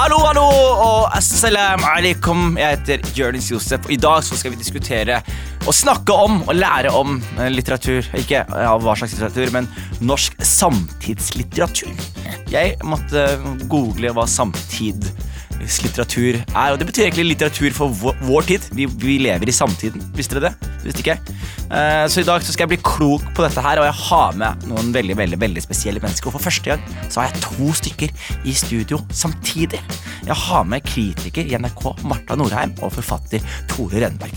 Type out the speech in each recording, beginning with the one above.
Hallo, hallo og assalam alaikum. Jeg heter Jonis Josef. Og I dag så skal vi diskutere og snakke om og lære om eh, litteratur. Ikke ja, hva slags litteratur, men norsk samtidslitteratur. Jeg måtte google hva samtidslitteratur er. Og det betyr egentlig litteratur for vår, tid. Vi, vi lever i samtiden. Visste dere det? Visste ikke jeg. Eh, Så i dag så skal jeg bli klok på dette her, og jeg har med noen veldig veldig, veldig spesielle mennesker. Og for første gang så har jeg to stykker i studio samtidig. Jeg har med kritiker i NRK Marta Norheim og forfatter Tore Renberg.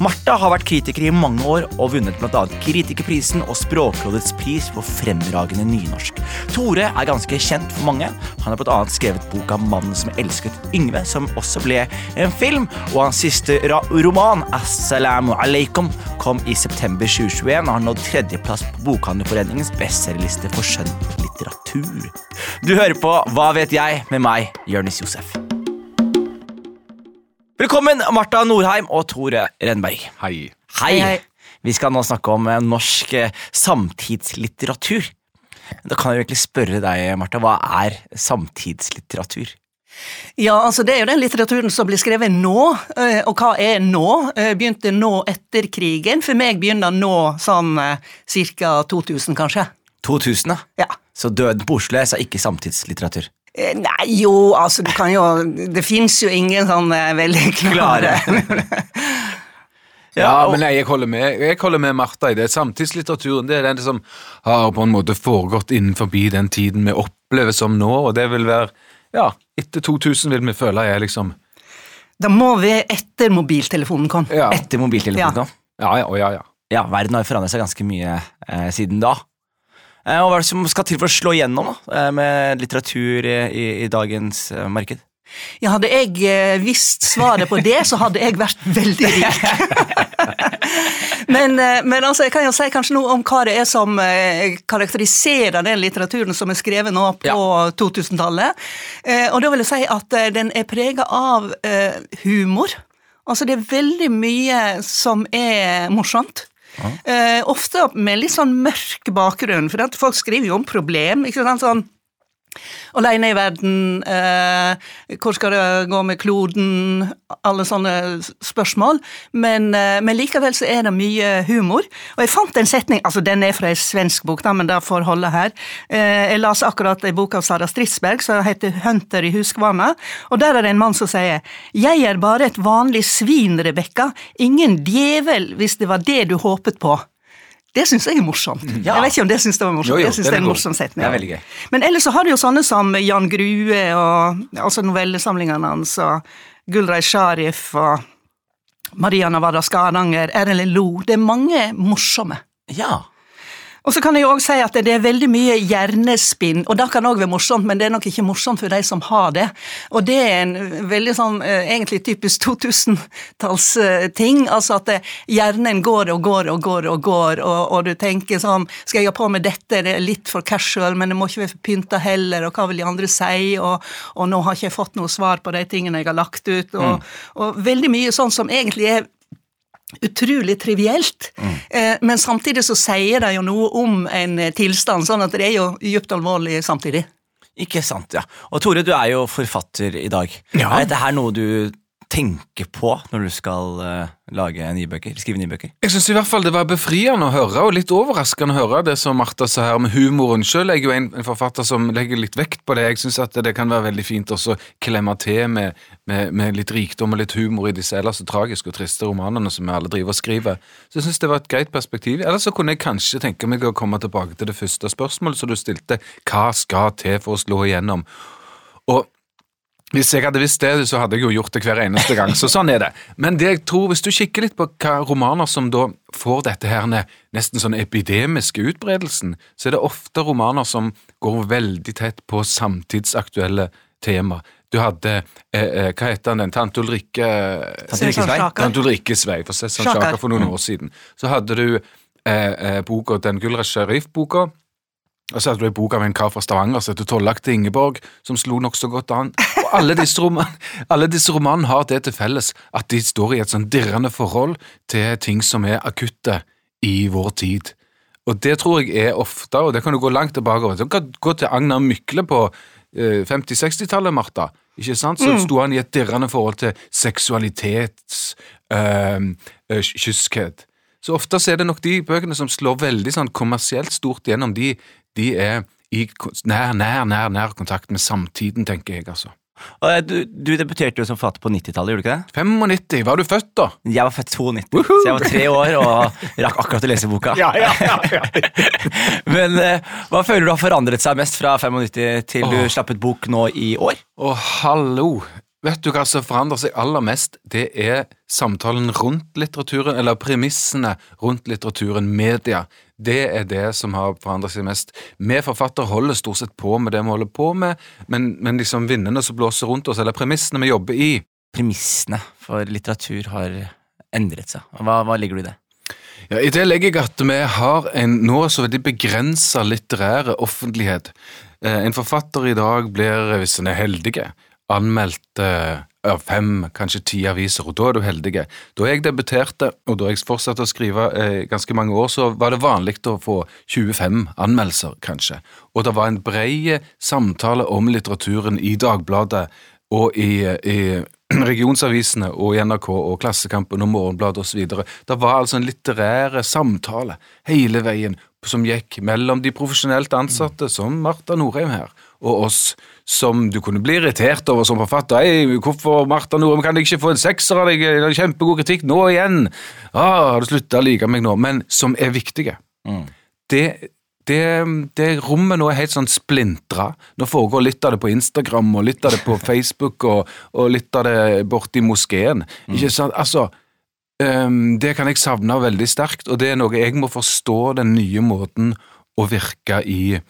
Marta har vært kritiker i mange år og vunnet bl.a. Kritikerprisen og Språkrådets pris for fremragende nynorsk. Tore er ganske kjent for mange. Han har bl.a. skrevet boka 'Mannen som elsket Yngve', som også ble en film, og hans siste roman, 'Assalamu alaikum', kom i september 2021 og har nådd tredjeplass på Bokhandlerforeningens bestselgerliste for skjønn litteratur. Du hører på Hva vet jeg? med meg, Jørnis Josef. Velkommen, Marta Norheim og Tore Renberg. Hei. Hei. Hei. Vi skal nå snakke om eh, norsk eh, samtidslitteratur. Da kan jeg virkelig egentlig spørre deg, Marta, hva er samtidslitteratur? Ja, altså Det er jo den litteraturen som blir skrevet nå. eh, Og hva er nå? Eh, Begynte nå etter krigen. For meg begynner nå sånn ca. 2000, kanskje. 2000, da? Ja. Så Døden på Oslo er altså ikke samtidslitteratur? Eh, Nei, jo, altså du kan jo Det fins jo ingen sånn eh, veldig klare Ja, men nei, jeg holder med Jeg holder med Martha i det. Samtidslitteraturen det er den som har på en måte foregått innenfor den tiden vi opplever som nå, og det vil være Ja, etter 2000 vil vi føle jeg liksom Da må vi etter mobiltelefonen kom. Ja, Etter mobiltelefonen Ja. kom? ja, ja, ja, ja. Ja, verden har forandret seg ganske mye eh, siden da. Eh, og hva er det som skal til for å slå igjennom da, eh, med litteratur i, i, i dagens eh, marked? Ja, hadde jeg eh, visst svaret på det, så hadde jeg vært veldig rik. men, eh, men altså, jeg kan jo si kanskje noe om hva det er som eh, karakteriserer den litteraturen som er skrevet nå på 2000-tallet. Eh, og da vil jeg si at den er prega av humor. Altså, det er veldig mye som er morsomt. Ja. ofte med litt sånn mørk bakgrunn, for folk skriver jo om problem. ikke sant, sånn Alene i verden, eh, hvor skal det gå med kloden, alle sånne spørsmål. Men, eh, men likevel så er det mye humor. Og jeg fant en setning, altså den er fra ei svensk bok, da, men det får holde her. Eh, jeg las akkurat ei bok av Sara Stridsberg som heter Hunter i huskvanna, og der er det en mann som sier Jeg er bare et vanlig svin, Rebekka, ingen djevel hvis det var det du håpet på. Det syns jeg er morsomt. Ja. Jeg vet ikke om det syns det var morsomt. Jo, jo, jeg synes det er en god. morsom setning. Det er gøy. Men ellers så har du jo sånne som Jan Grue og altså novellesamlingene hans og Gulrei Sharif og Maria Navada Skadanger, Erlend Lo. Det er mange morsomme. Ja. Og så kan jeg også si at det er veldig mye hjernespinn, og det kan òg være morsomt, men det er nok ikke morsomt for de som har det. Og det er en veldig sånn eh, egentlig typisk 2000-tallsting, altså at eh, hjernen går og går og går og går, og, og du tenker sånn Skal jeg ha på meg dette, det er litt for casual, men det må ikke være for pynta heller, og hva vil de andre si, og, og nå har ikke jeg fått noe svar på de tingene jeg har lagt ut, og, og veldig mye sånn som egentlig er utrolig trivielt, eh, men samtidig så sier det jo noe om en eh, tilstand, sånn at det er jo dypt alvorlig samtidig. Ikke sant, ja. Og Tore, du er jo forfatter i dag. Ja. Er dette her noe du tenker på når du skal eh, lage nye bøker, skrive nye bøker? Jeg syns i hvert fall det var befriende å høre, og litt overraskende å høre det som Martha sa her med humoren. Selv er jo en, forfatter som legger litt vekt på det. Jeg syns det kan være veldig fint også å klemme til med, med, med litt rikdom og litt humor i disse ellers så tragiske og triste romanene som vi alle driver og skriver. Så jeg syns det var et greit perspektiv. Ellers så kunne jeg kanskje tenke meg å komme tilbake til det første spørsmålet som du stilte. Hva skal til for å slå igjennom? Og hvis jeg hadde visst det, så hadde jeg jo gjort det hver eneste gang. Så sånn er det. Men det jeg tror, hvis du kikker litt på hva romaner som da får dette her ned, nesten sånn epidemiske utbredelsen, så er det ofte romaner som går veldig tett på samtidsaktuelle tema. Du hadde eh, eh, Hva heter han den? Tante Ulrikke Tante Ulrikkes vei? For Sesson Sjaker for noen år siden. Så hadde du eh, eh, boka, den Gulra Sheriff-boka. Og så hadde du ei bok av en kar fra Stavanger som heter Tollakte Ingeborg, som slo nokså godt an. Og alle disse, roman, alle disse romanene har det til felles at de står i et sånn dirrende forhold til ting som er akutte i vår tid. Og det tror jeg er ofte, og det kan du gå langt tilbake over. Du kan gå til Agnar Mykle på eh, 50-60-tallet, Martha. Ikke sant? Så sto han i et dirrende forhold til seksualitets øh, kyskhet. Så ofte så er det nok de bøkene som slår veldig sånn kommersielt stort gjennom, de, de er i nær, nær, nær, nær kontakt med samtiden, tenker jeg, altså. Du, du debuterte jo som forfatter på 90-tallet, gjorde du ikke det? 95, var du født da? Jeg var født 92, så jeg var tre år og rakk akkurat å lese boka. ja, ja, ja. Men eh, hva føler du har forandret seg mest fra 95 til du slapp ut bok nå i år? Å, hallo! Vet du hva som forandrer seg aller mest? Det er samtalen rundt litteraturen, eller premissene rundt litteraturen, media. Det er det som har forandret seg mest. Vi forfattere holder stort sett på med det vi holder på med, men, men liksom vindene som blåser rundt oss, eller premissene vi jobber i, Premissene for litteratur har endret seg. Hva, hva ligger du i det? Ja, I det legger jeg at vi har en nå så veldig begrensa litterære offentlighet. Eh, En forfatter i dag blir, hvis han er heldig, anmeldt eh, av fem, kanskje ti aviser, og da er du heldig. Da jeg debuterte, og da jeg fortsatte å skrive eh, ganske mange år, så var det vanlig å få 25 anmeldelser, kanskje. Og det var en bred samtale om litteraturen i Dagbladet og i, i regionsavisene og i NRK og Klassekampen og Morgenbladet osv. Det var altså en litterære samtale hele veien som gikk mellom de profesjonelt ansatte, som Marta Norheim her, og oss som du kunne bli irritert over som forfatter. Ei, hvorfor Marta Norheim kan jeg ikke få en sekser av deg? Kjempegod kritikk nå igjen! Ah, har du slutta å like meg nå? Men som er viktige. Det, det, det rommet nå er helt sånn splintra. Nå foregår litt av det på Instagram, og litt av det på Facebook, og, og litt av det borti moskeen. Ikke sant? Altså, um, det kan jeg savne veldig sterkt, og det er noe jeg må forstå den nye måten å virke i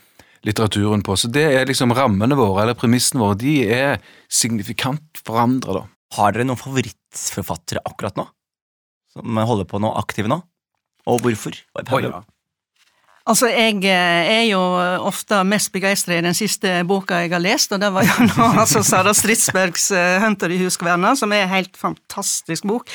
litteraturen på. Så det er liksom rammene våre, eller premissene våre, de er signifikant forandra, da. Har dere noen favorittforfattere akkurat nå? Som holder på nå, aktive nå? Og hvorfor? Oi, ja. Altså, jeg eh, er jo ofte mest begeistra i den siste boka jeg har lest, og det var jo nå altså Sara Stridsbergs eh, 'Hunter i huskverna', som er en helt fantastisk bok.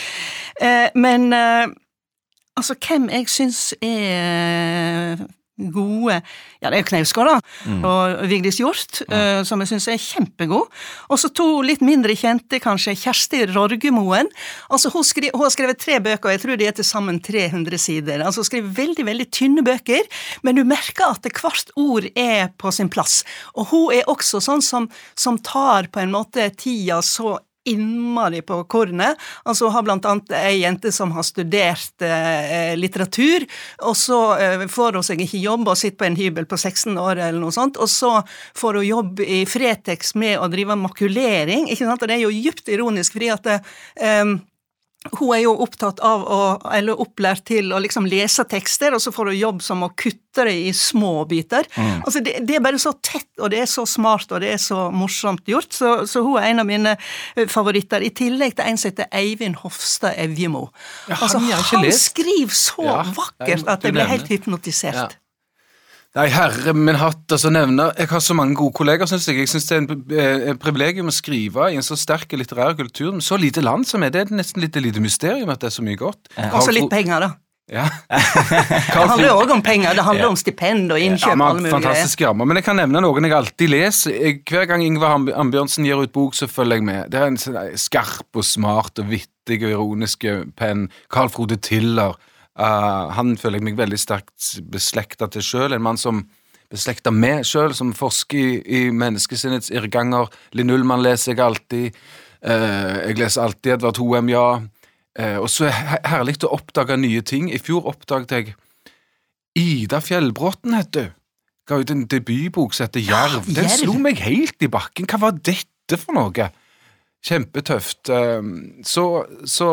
Eh, Men altså, hvem jeg syns er gode Ja, det er jo Knausgård, da, og Vigdis Hjorth, eh, som jeg syns er kjempegod. Og så to litt mindre kjente, kanskje, Kjersti Rorgemoen. Altså, hun, skri, hun har skrevet tre bøker, og jeg tror de er til sammen 300 sider. Altså, hun skriver veldig, veldig tynne bøker, men du merker at hvert ord er på sin plass. Og hun er også sånn som, som tar på en måte tida så innmari på kornet. Altså, har blant annet ei jente som har studert eh, litteratur, og så eh, får hun seg ikke jobb og sitter på en hybel på 16 år eller noe sånt, og så får hun jobb i Fretex med å drive makulering, ikke sant, og det er jo djupt ironisk, fordi at eh, hun er jo opptatt av å, eller opplært til å liksom lese tekster, og så får hun jobb som å kutte det i små biter. Altså det, det er bare så tett, og det er så smart, og det er så morsomt gjort. Så, så hun er en av mine eh, favoritter, i tillegg til en som heter Eivind Hofstad Evjemo. Ja, han altså, har han skriver så Ja, vakkert at jeg blir helt hypnotisert. Ja. Nei, herre min hatt, altså nevner, Jeg har så mange gode kollegaer, syns jeg. Jeg syns det er en eh, et privilegium å skrive i en så sterk litterær kultur med så lite land som er. Det er nesten litt lite mysterium at det er så mye godt. Og så litt penger, da. Ja. Det handler jo òg om penger. Det handler Ja. om stipend og innkjøp. Ja, mulige fantastiske rammer. Men jeg kan nevne noen jeg alltid leser. Jeg, hver gang Ingvar Ambjørnsen gir ut bok, så følger jeg med. Det er en sånn skarp og smart og vittig og ironisk penn. Carl Frode Tiller. Eh, han føler jeg meg veldig sterkt beslekta til sjøl. En mann som beslekta med sjøl, som forsker i, i menneskesinnets irrganger. Linn Ullmann leser jeg alltid. Uh, jeg leser alltid Edvard Hoem, ja. Uh, og så er det herlig å oppdage nye ting. I fjor oppdaget jeg Ida Fjellbråten, heter du. Ga ut en debutbok som heter Jerv. Den slo meg helt i bakken. Hva var dette for noe? Kjempetøft. Um, Så, så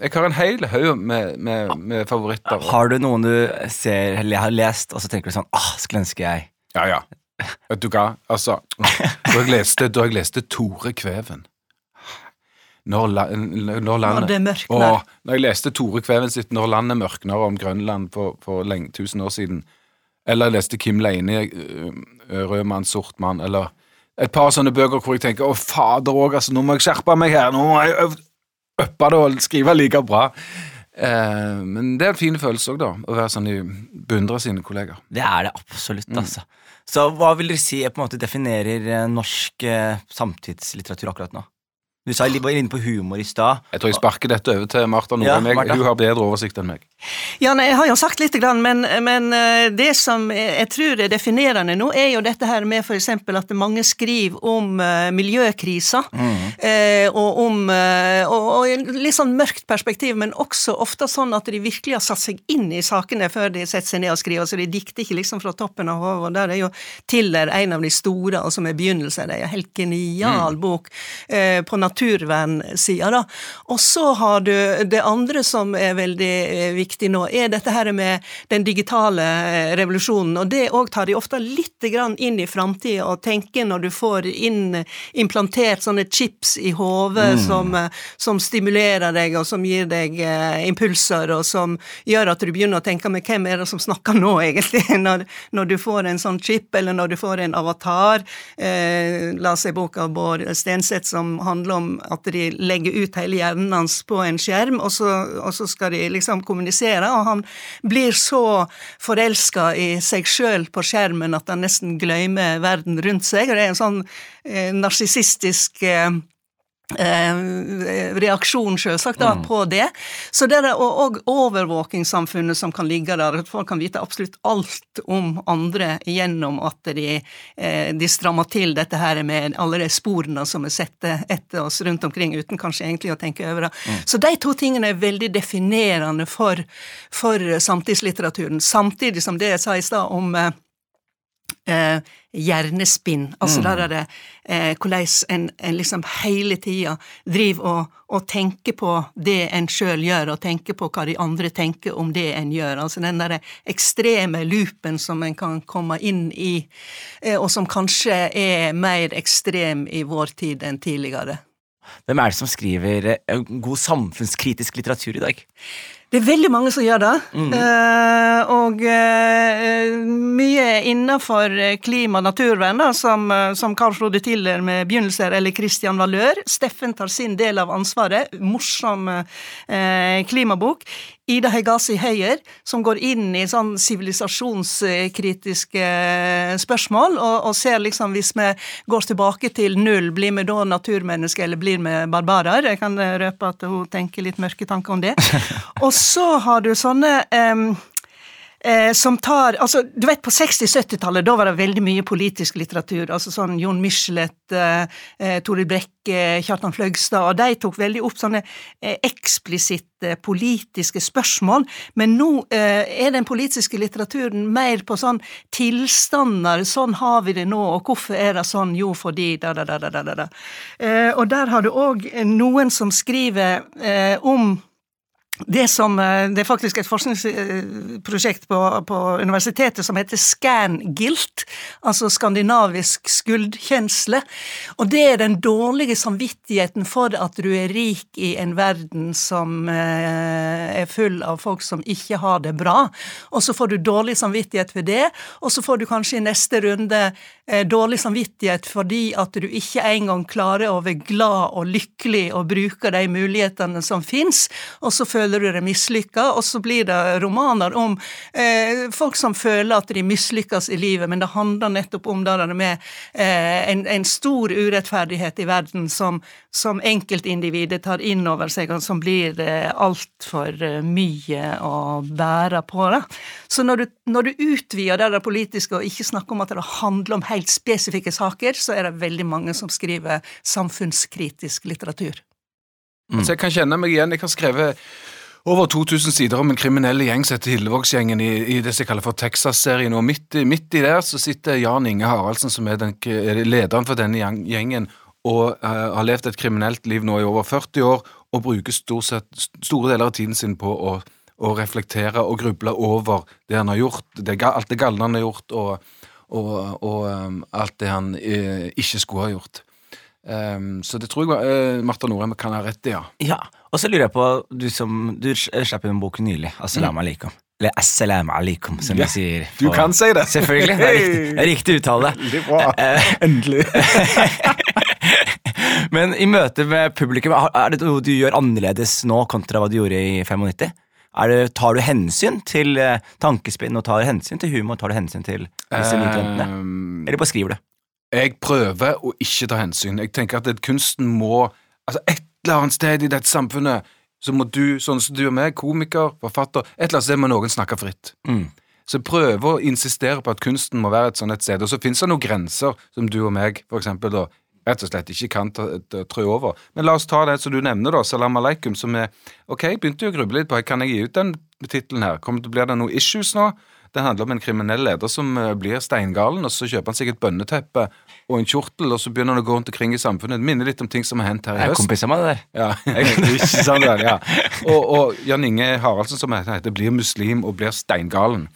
jeg har en hel haug med, med, med favoritter. Har du noen du ser eller har lest, og så tenker du sånn ah, skulle ønske jeg Ja, ja. Vet du hva, altså Da jeg leste, da jeg leste Tore Kveven Når, la, når landet Når det mørkner. Åh, når jeg leste Tore Kveven sitt 'Når landet mørkner' om Grønland for, for lenge, tusen år siden, eller jeg leste Kim Leine, øh, øh, 'Rød mann, sort mann', eller et par sånne bøker hvor jeg tenker 'Å, fader òg, altså, nå må jeg skjerpe meg her', nå må jeg øppe uppe det og skrive like bra'. Eh, men det er en fin følelse òg, da. Å være sånn i beundre sine kollegaer. Det er det absolutt, altså. Så hva vil dere si på en måte definerer eh, norsk eh, samtidslitteratur akkurat nå? Du sa litt inne på humor i stad. Jeg tror jeg sparker dette over til Martha Ja, Martha. Hun har bedre oversikt enn meg. Ja, nei, Jeg har jo sagt litt, men, men eh, det som jeg tror er definerende nå, er jo dette her med f.eks. at mange skriver om uh, miljøkrisa. mm. og om eh, og, og litt sånn mørkt perspektiv, men også ofte sånn at de virkelig har satt seg inn i sakene før de setter seg ned og skriver. Så de dikter ikke liksom fra toppen av hodet. Der er jo Tiller en av de store, altså med begynnelser. Det er en helt genial bok eh, på naturvernsida, da. Og så har du det andre som er veldig eh, viktig nå, er dette her med den digitale eh, revolusjonen. Og det òg tar de ofte litt inn i framtida, og tenker når du får inn implantert sånne chips i hodet som, eh, som stimulerer deg, og som gir deg eh, impulser, og som gjør at du begynner å tenke med hvem er det som snakker nå, egentlig, når, når du får en sånn chip, eller når du får en avatar. Eh, la oss se boka Bård Stenseth som handler om at de legger ut hele hjernen hans på en skjerm, og så, og så skal de liksom kommunisere, og han blir så forelska i seg sjøl på skjermen at han nesten glemmer verden rundt seg, og det er en sånn eh, narsissistisk eh, Eh, reaksjon, selvsagt, mm. på det. Så det er òg overvåkingssamfunnet som kan ligge der. at Folk kan vite absolutt alt om andre gjennom at de, eh, de strammer til dette her med alle de sporene som er sett etter oss rundt omkring, uten kanskje egentlig å tenke over det. Så de to tingene er veldig definerende for, for samtidslitteraturen. Samtidig som det jeg sa i stad om eh, eh, hjernespinn. Altså der er det eh, hvordan en, en liksom hele tida driver og, og tenker på det en sjøl gjør, og tenker på hva de andre tenker om det en gjør. Altså den derre ekstreme loopen som en kan komme inn i, eh, og som kanskje er mer ekstrem i vår tid enn tidligere. Hvem er det som skriver eh, god samfunnskritisk litteratur i dag? Det er veldig mange som gjør det. Eh, og uh, mye innenfor klima og naturvern, da, som, eh, som Carl Frode Tiller med begynnelser, eller Christian Valør. Steffen tar sin del av ansvaret. Morsom uh, klimabok. Ida Hegasi Høyer, som går inn i sånn sivilisasjonskritiske eh, spørsmål, og, og ser liksom hvis vi går tilbake til null, blir vi da naturmennesker, eller blir vi barbarer? Jeg kan eh, røpe at hun tenker litt mørke tanker om det. Og så har du sånne um, eh, som tar altså, Du vet, på 60-70-tallet da var det veldig mye politisk litteratur. altså sånn Jon Michelet, eh, eh, Toril Brekke, Kjartan Fløgstad, og de tok veldig opp sånne eh, eksplisitte politiske spørsmål. Men nå eh, er den politiske litteraturen mer på sånn tilstander. Sånn har vi det nå, og hvorfor er det sånn? Jo, fordi da, da, da, da, da, da. Eh, og der har du òg noen som skriver om det som, eh, det er faktisk et forskningsprosjekt på, på universitetet som heter ScanGilt, altså skandinavisk skuldkjensle. Og det er den dårlige samvittigheten for at du er rik i en verden som eh, er full av folk som ikke har det bra. Og så får du dårlig samvittighet for det, og så får du kanskje i neste runde eh, dårlig samvittighet fordi at du ikke engang klarer å være glad og lykkelig og bruke de mulighetene som fins, og så føler du deg mislykka, og så blir det romaner om eh, folk som føler at de mislykkes i livet, men det handler nettopp om det der med eh, en, en stor urettferdighet i verden som, som enkeltindividet tar inn over seg, og som blir eh, altfor eh, mye å bære på. Da. Så når du, når du utvider det der politiske og ikke snakker om at det handler om helt spesifikke saker, så er det veldig mange som skriver samfunnskritisk litteratur. Så jeg kan kjenne meg igjen. Jeg har skrevet over 2000 sider om en kriminell gjeng som heter Hillevågsgjengen i, i det som kaller for Texas-serien. Og midt, midt i der så sitter Jan Inge Haraldsen, som er den, er lederen for denne gjengen, og uh, har levd et kriminelt liv nå i over 40 år, og bruker stort sett, store deler av tiden sin på å, å reflektere og gruble over det han har gjort, det, alt det galne han har gjort, og, og, og um, alt det han eh, ikke skulle ha gjort. Um, så det tror jeg uh, Martha Norheim kan ha rett i, ja. Ja, og så lurer jeg på, du som Du slapp inn en bok nylig, Assalamu alaikum. Eller Assalamu alaikum, som Ja, vi sier. du kan si det. Selvfølgelig. Det er riktig, det er riktig uttale. Veldig bra. Eh, Endelig. Men i møte med publikum, er det noe du gjør annerledes nå kontra hva du gjorde i 95? Er det, tar du hensyn til eh, tankespinn, og tar du hensyn til humor, tar du hensyn til disse um, Eller bare skriver det? Jeg prøver å ikke ta hensyn. Jeg tenker at kunsten må Altså, et eller annet sted i dette samfunnet så må du, sånn som du og meg, komiker, forfatter Et eller annet sted må noen snakke fritt. Mm. Så jeg prøver å insistere på at kunsten må være et sånt et sted. Og så finnes det noen grenser som du og meg, for eksempel, da, rett og slett ikke kan trø over. Men la oss ta det som du nevner, da, Salam aleikum, som er Ok, jeg begynte jo å gruble litt på kan jeg gi ut den tittelen her. Kommer det, Blir det noen issues nå? Det handler om en kriminell leder som eh, blir steingalen, og så kjøper han seg et bønneteppe og en kjortel, og så begynner han å gå rundt omkring i samfunnet. Det minner litt om ting som har hendt her i er høst. kompis kompiser med det der. Ja, jeg, ikke sant vel, ja. Og, og Jan Inge Haraldsen, som heter, blir muslim og blir steingalen.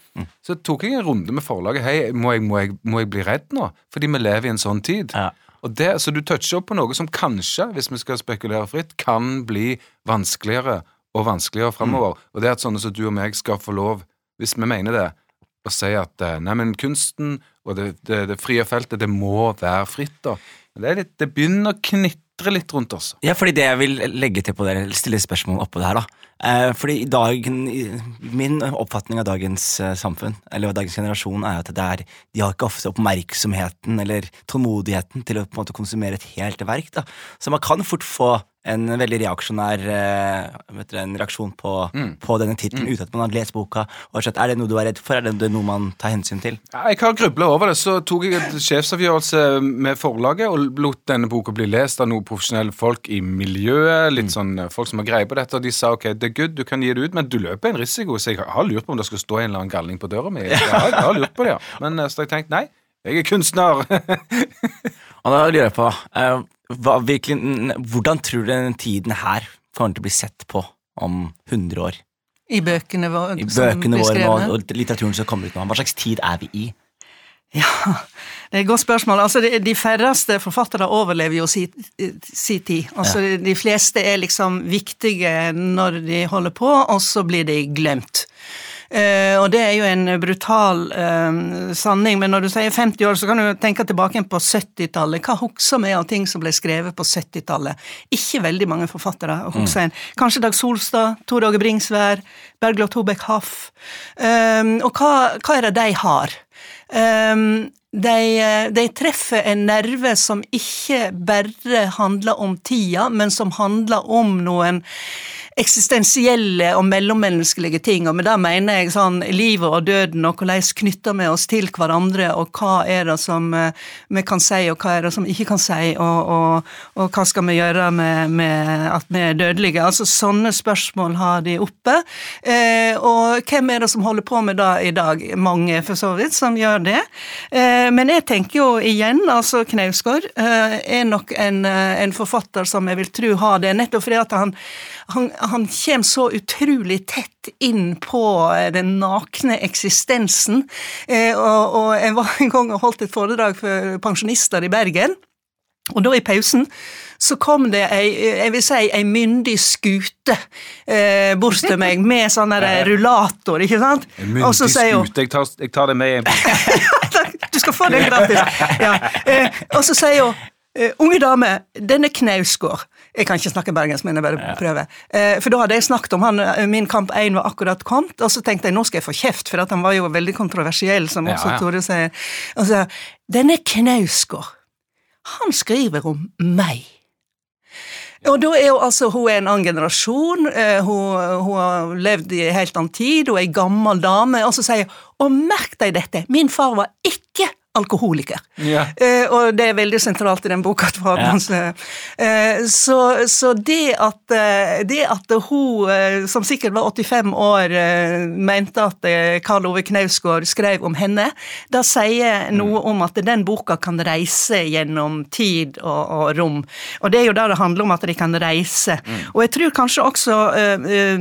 Så tok jeg en runde med forlaget. Hei, må jeg, må, jeg, må jeg bli redd nå? Fordi vi lever i en sånn tid. Ja. Og det, så du toucher opp på noe som kanskje, hvis vi skal spekulere fritt, kan bli vanskeligere og vanskeligere framover. Og det er at sånne som du og meg skal få lov, hvis vi mener det, å si at eh, nei, kunsten og det, det, det frie feltet, det må være fritt, da. Det, litt, det begynner å knitre litt rundt oss. Ja, fordi det jeg vil legge til på det, stille spørsmål oppå det her, da. Eh, fordi i dagen, min oppfatning av dagens eh, samfunn, eller dagens generasjon, er at er, de har ikke ofte oppmerksomheten eller tålmodigheten til å på en måte konsumere et helt verk. da. Så man kan fort få en veldig reaksjonær eh, dere, en reaksjon på, på denne tittelen uten at man har lest boka. og sett, Er det noe du er redd for? Er det noe man tar hensyn til? Jeg har grubla over det. Så tok jeg et sjefsavgjørelse med forlaget og lot denne boka bli lest av noen profesjonelle folk i miljøet. Litt sånn eh, folk som har greie på dette, og de sa ok, det er good, du kan gi det ut, men du løper en risiko. Så jeg har lurt på om det skal stå en eller annen galning på døra mi. Jeg har, jeg har lurt på det, ja. Men eh, så har jeg tenkt nei, jeg er kunstner. Og da lurer jeg på, hva, virkelig, hvordan tror du den tiden her kommer til å bli sett på om 100 år? I bøkene, våre, I bøkene våre og, og litteraturen som kommer ut nå. Hva slags tid er vi i? Ja, det er et godt spørsmål. Altså, de, de færreste forfattere overlever jo si, si tid. Altså, De fleste er liksom viktige når de holder på, og så blir de glemt. Eh, og det er jo en brutal eh, sanning, men når du sier 50 år, så kan du tenke tilbake på 70-tallet. Hva husker vi av ting som ble skrevet på 70-tallet? Ikke veldig mange forfattere husker en. Kanskje Dag Solstad, Tor Åge Bringsvær, Bergljot Tobekk Haff. Eh, og hva, hva er det de har? Um, de, de treffer en nerve som ikke bare handler om tida, men som handler om noen eksistensielle og mellommenneskelige ting. Og med det mener jeg sånn livet og døden, og hvordan knytter vi oss til hverandre, og hva er det som eh, vi kan si, og hva er det som vi ikke kan si, og, og, og hva skal vi gjøre med, med at vi er dødelige? Altså Sånne spørsmål har de oppe. Eh, og hvem er det som holder på med det i dag? Mange, for så vidt, som gjør det. Eh, men jeg tenker jo igjen, altså Knausgård eh, er nok en, eh, en forfatter som jeg vil tro har det, nettopp fordi at han, han, han kommer så utrolig tett inn på eh, den nakne eksistensen. Eh, og, og jeg var en gang og holdt et foredrag for pensjonister i Bergen. Og da i pausen så kom det ei, jeg vil si, ei myndig skute eh, bort til meg med sånn der rullator, ikke sant? En myndig skute. Jeg tar, jeg tar det med du skal få det gratis. Ja. Eh, og så sier hun eh, Unge dame, denne Knausgård Jeg kan ikke snakke bergensk, men jeg bare prøver. Eh, for da hadde jeg snakket om han, eh, Min kamp 1 var akkurat kommet, og så tenkte jeg nå skal jeg få kjeft, for han var jo veldig kontroversiell, som også ja. Tore sier. Og så Denne Knausgård, han skriver om meg. Og da er jo altså, Hun er en annen generasjon, eh, hun, hun har levd i en helt annen tid, hun er ei gammel dame, og så sier hun Og merk deg dette, min far var ikke alkoholiker. Ja. Eh, og det er veldig sentralt i den boka. til Fabians, eh, så, så det at, eh, det at hun, eh, som sikkert var 85 år, eh, mente at Karl Ove Knausgård skrev om henne, da sier noe om at den boka kan reise gjennom tid og, og rom. Og det er jo det det handler om, at de kan reise. Og jeg tror kanskje også eh, Eh,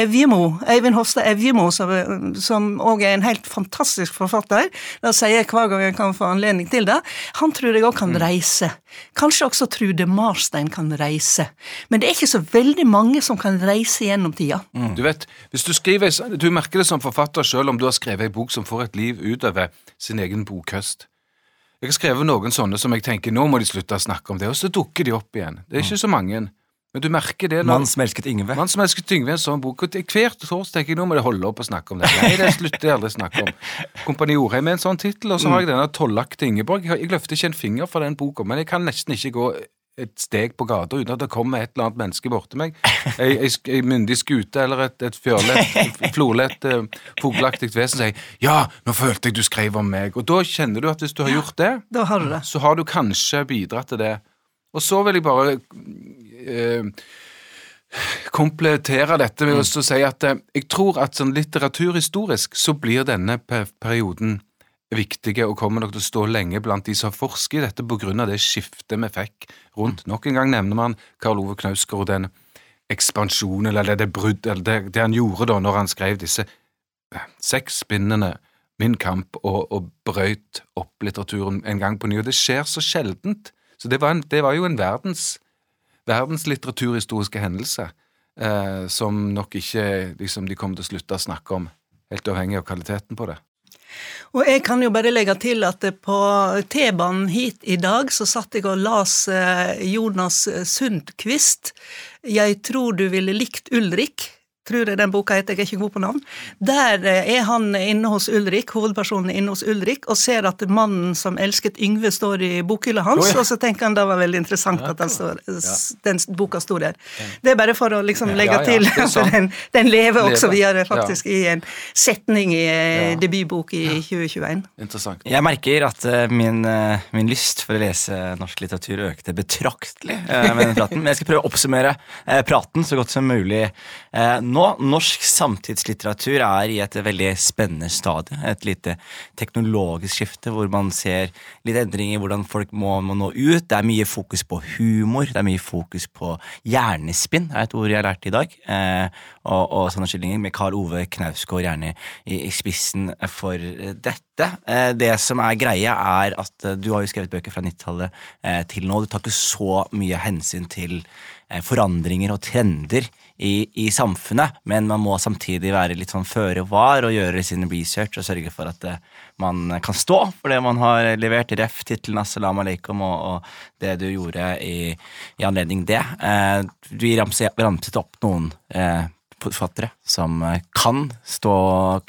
Evjemo, Eivind Hofstad Evjemo, som, òg er en helt fantastisk forfatter. Det sier jeg hver gang jeg kan få anledning til det. Han tror jeg òg kan reise. Kanskje også Trude Marstein kan reise. Men det er ikke så veldig mange som kan reise gjennom tida. Du vet, hvis du skriver, du merker det som forfatter selv om du har skrevet en bok som får et liv utover sin egen bokhøst. Jeg har skrevet noen sånne som jeg tenker nå må de slutte å snakke om det, og så dukker de opp igjen. Det er ikke så mange. Men du merker det når Mann som elsket Yngve. Mann som elsket Yngve, en sånn bok. Og til Hver torsdag tenker jeg nå må det holde opp å snakke om det. Nei, det slutter jeg aldri å snakke om. Kompani Orheim er en sånn tittel, og så har jeg denne tollakte Ingeborg. Jeg, jeg løfter ikke en finger for den boka, men jeg kan nesten ikke gå et steg på gata uten at det kommer et eller annet menneske borti meg. Ei, ei, ei myndig skute eller et, et fjørlett, florlett, fugleaktig fuglaktig vesen sier 'ja, nå følte jeg du skrev om meg'. Og da kjenner du at hvis du har gjort det, Da har du det. så har du kanskje bidratt til det. Og så vil jeg bare eh, komplettere dette med å så si at eh, jeg tror at sånn litteraturhistorisk så blir denne perioden viktige og kommer nok til å stå lenge blant de som forsker i dette på grunn av det skiftet vi fikk rundt. Nok en gang nevner man Karl Ove Knausgård og den ekspansjonen, eller det, det brudd, eller det, det han gjorde da når han skrev disse eh, seks bindene Min kamp og, og brøyt opp litteraturen en gang på ny, og det skjer så sjeldent. Så det var, en, det var jo en verdens, verdens litteraturhistoriske hendelse eh, som nok ikke liksom, de kommer til å slutte å snakke om, helt avhengig av kvaliteten på det. Og jeg kan jo bare legge til at på T-banen hit i dag så satt jeg og las eh, Jonas Sundquist 'Jeg tror du ville likt Ulrik'. Tror jeg den boka heter, jeg er ikke god på navn. Der eh, er han inne hos Ulrik, hovedpersonen er inne hos Ulrik, og ser at mannen som elsket Yngve står i bokhylla hans, og så tenker han det var veldig interessant at den, står, den boka sto der. Det er bare for å liksom legge Ja, ja, til, at for den, den lever også videre faktisk i en setning i eh, debutbok i 2021. Interessant. Jeg merker at eh, min, min lyst for å lese norsk litteratur økte betraktelig med den praten. Men jeg skal prøve å oppsummere praten så godt som mulig. Eh, nå. Norsk samtidslitteratur er i et veldig spennende stadie. Et lite teknologisk skifte hvor man ser litt endringer i hvordan folk må, må nå ut. Det er mye fokus på humor, det er mye fokus på hjernespinn, er et ord jeg har lært i dag. Eh, og, og sånne skildringer med Karl Ove Knausgård gjerne i, i spissen for dette. Eh, det som er greia, er at eh, du har jo skrevet bøker fra 90-tallet eh, til nå. Du tar ikke så mye hensyn til eh, forandringer og trender i, i samfunnet, men man må samtidig være litt sånn føre var og gjøre sin research og sørge for at eh, man kan stå for det man har levert. Ref tittelen Assalam alaikum' og, og det du gjorde i, i anledning det. Eh, ramset, ramset opp noen eh, forfattere som eh, kan stå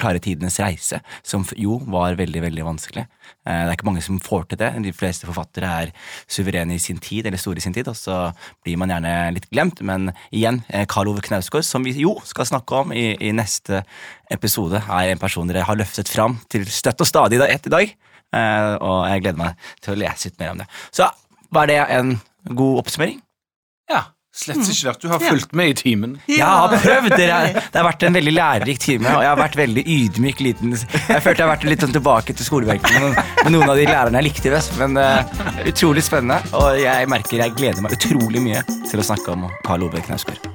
klare tidenes reise, som jo var veldig, veldig vanskelig. Eh, Det er ikke mange som får til det. De fleste forfattere er suverene i sin tid, eller store i sin tid, og så blir man gjerne litt glemt. Men igjen, eh, Karl Ove Knausgård, som vi jo skal snakke om i, i neste episode, er en person dere har løftet fram til støtt og stadig etter i dag. Og jeg gleder meg til å lese litt mer om det. Så var det en god oppsummering? Ja, slett ikke vært. Du har fulgt med i timen. Jeg har prøvd! Dere, det har vært en veldig lærerik time, og jeg har vært veldig ydmyk liten Jeg følte jeg har vært litt sånn tilbake til skolebenken med noen, av de lærerne jeg likte best. Men uh, utrolig spennende, og jeg merker jeg gleder meg utrolig mye til å snakke om Karl Ove Knausgård.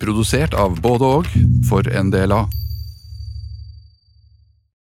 Produsert av både og for NDLA.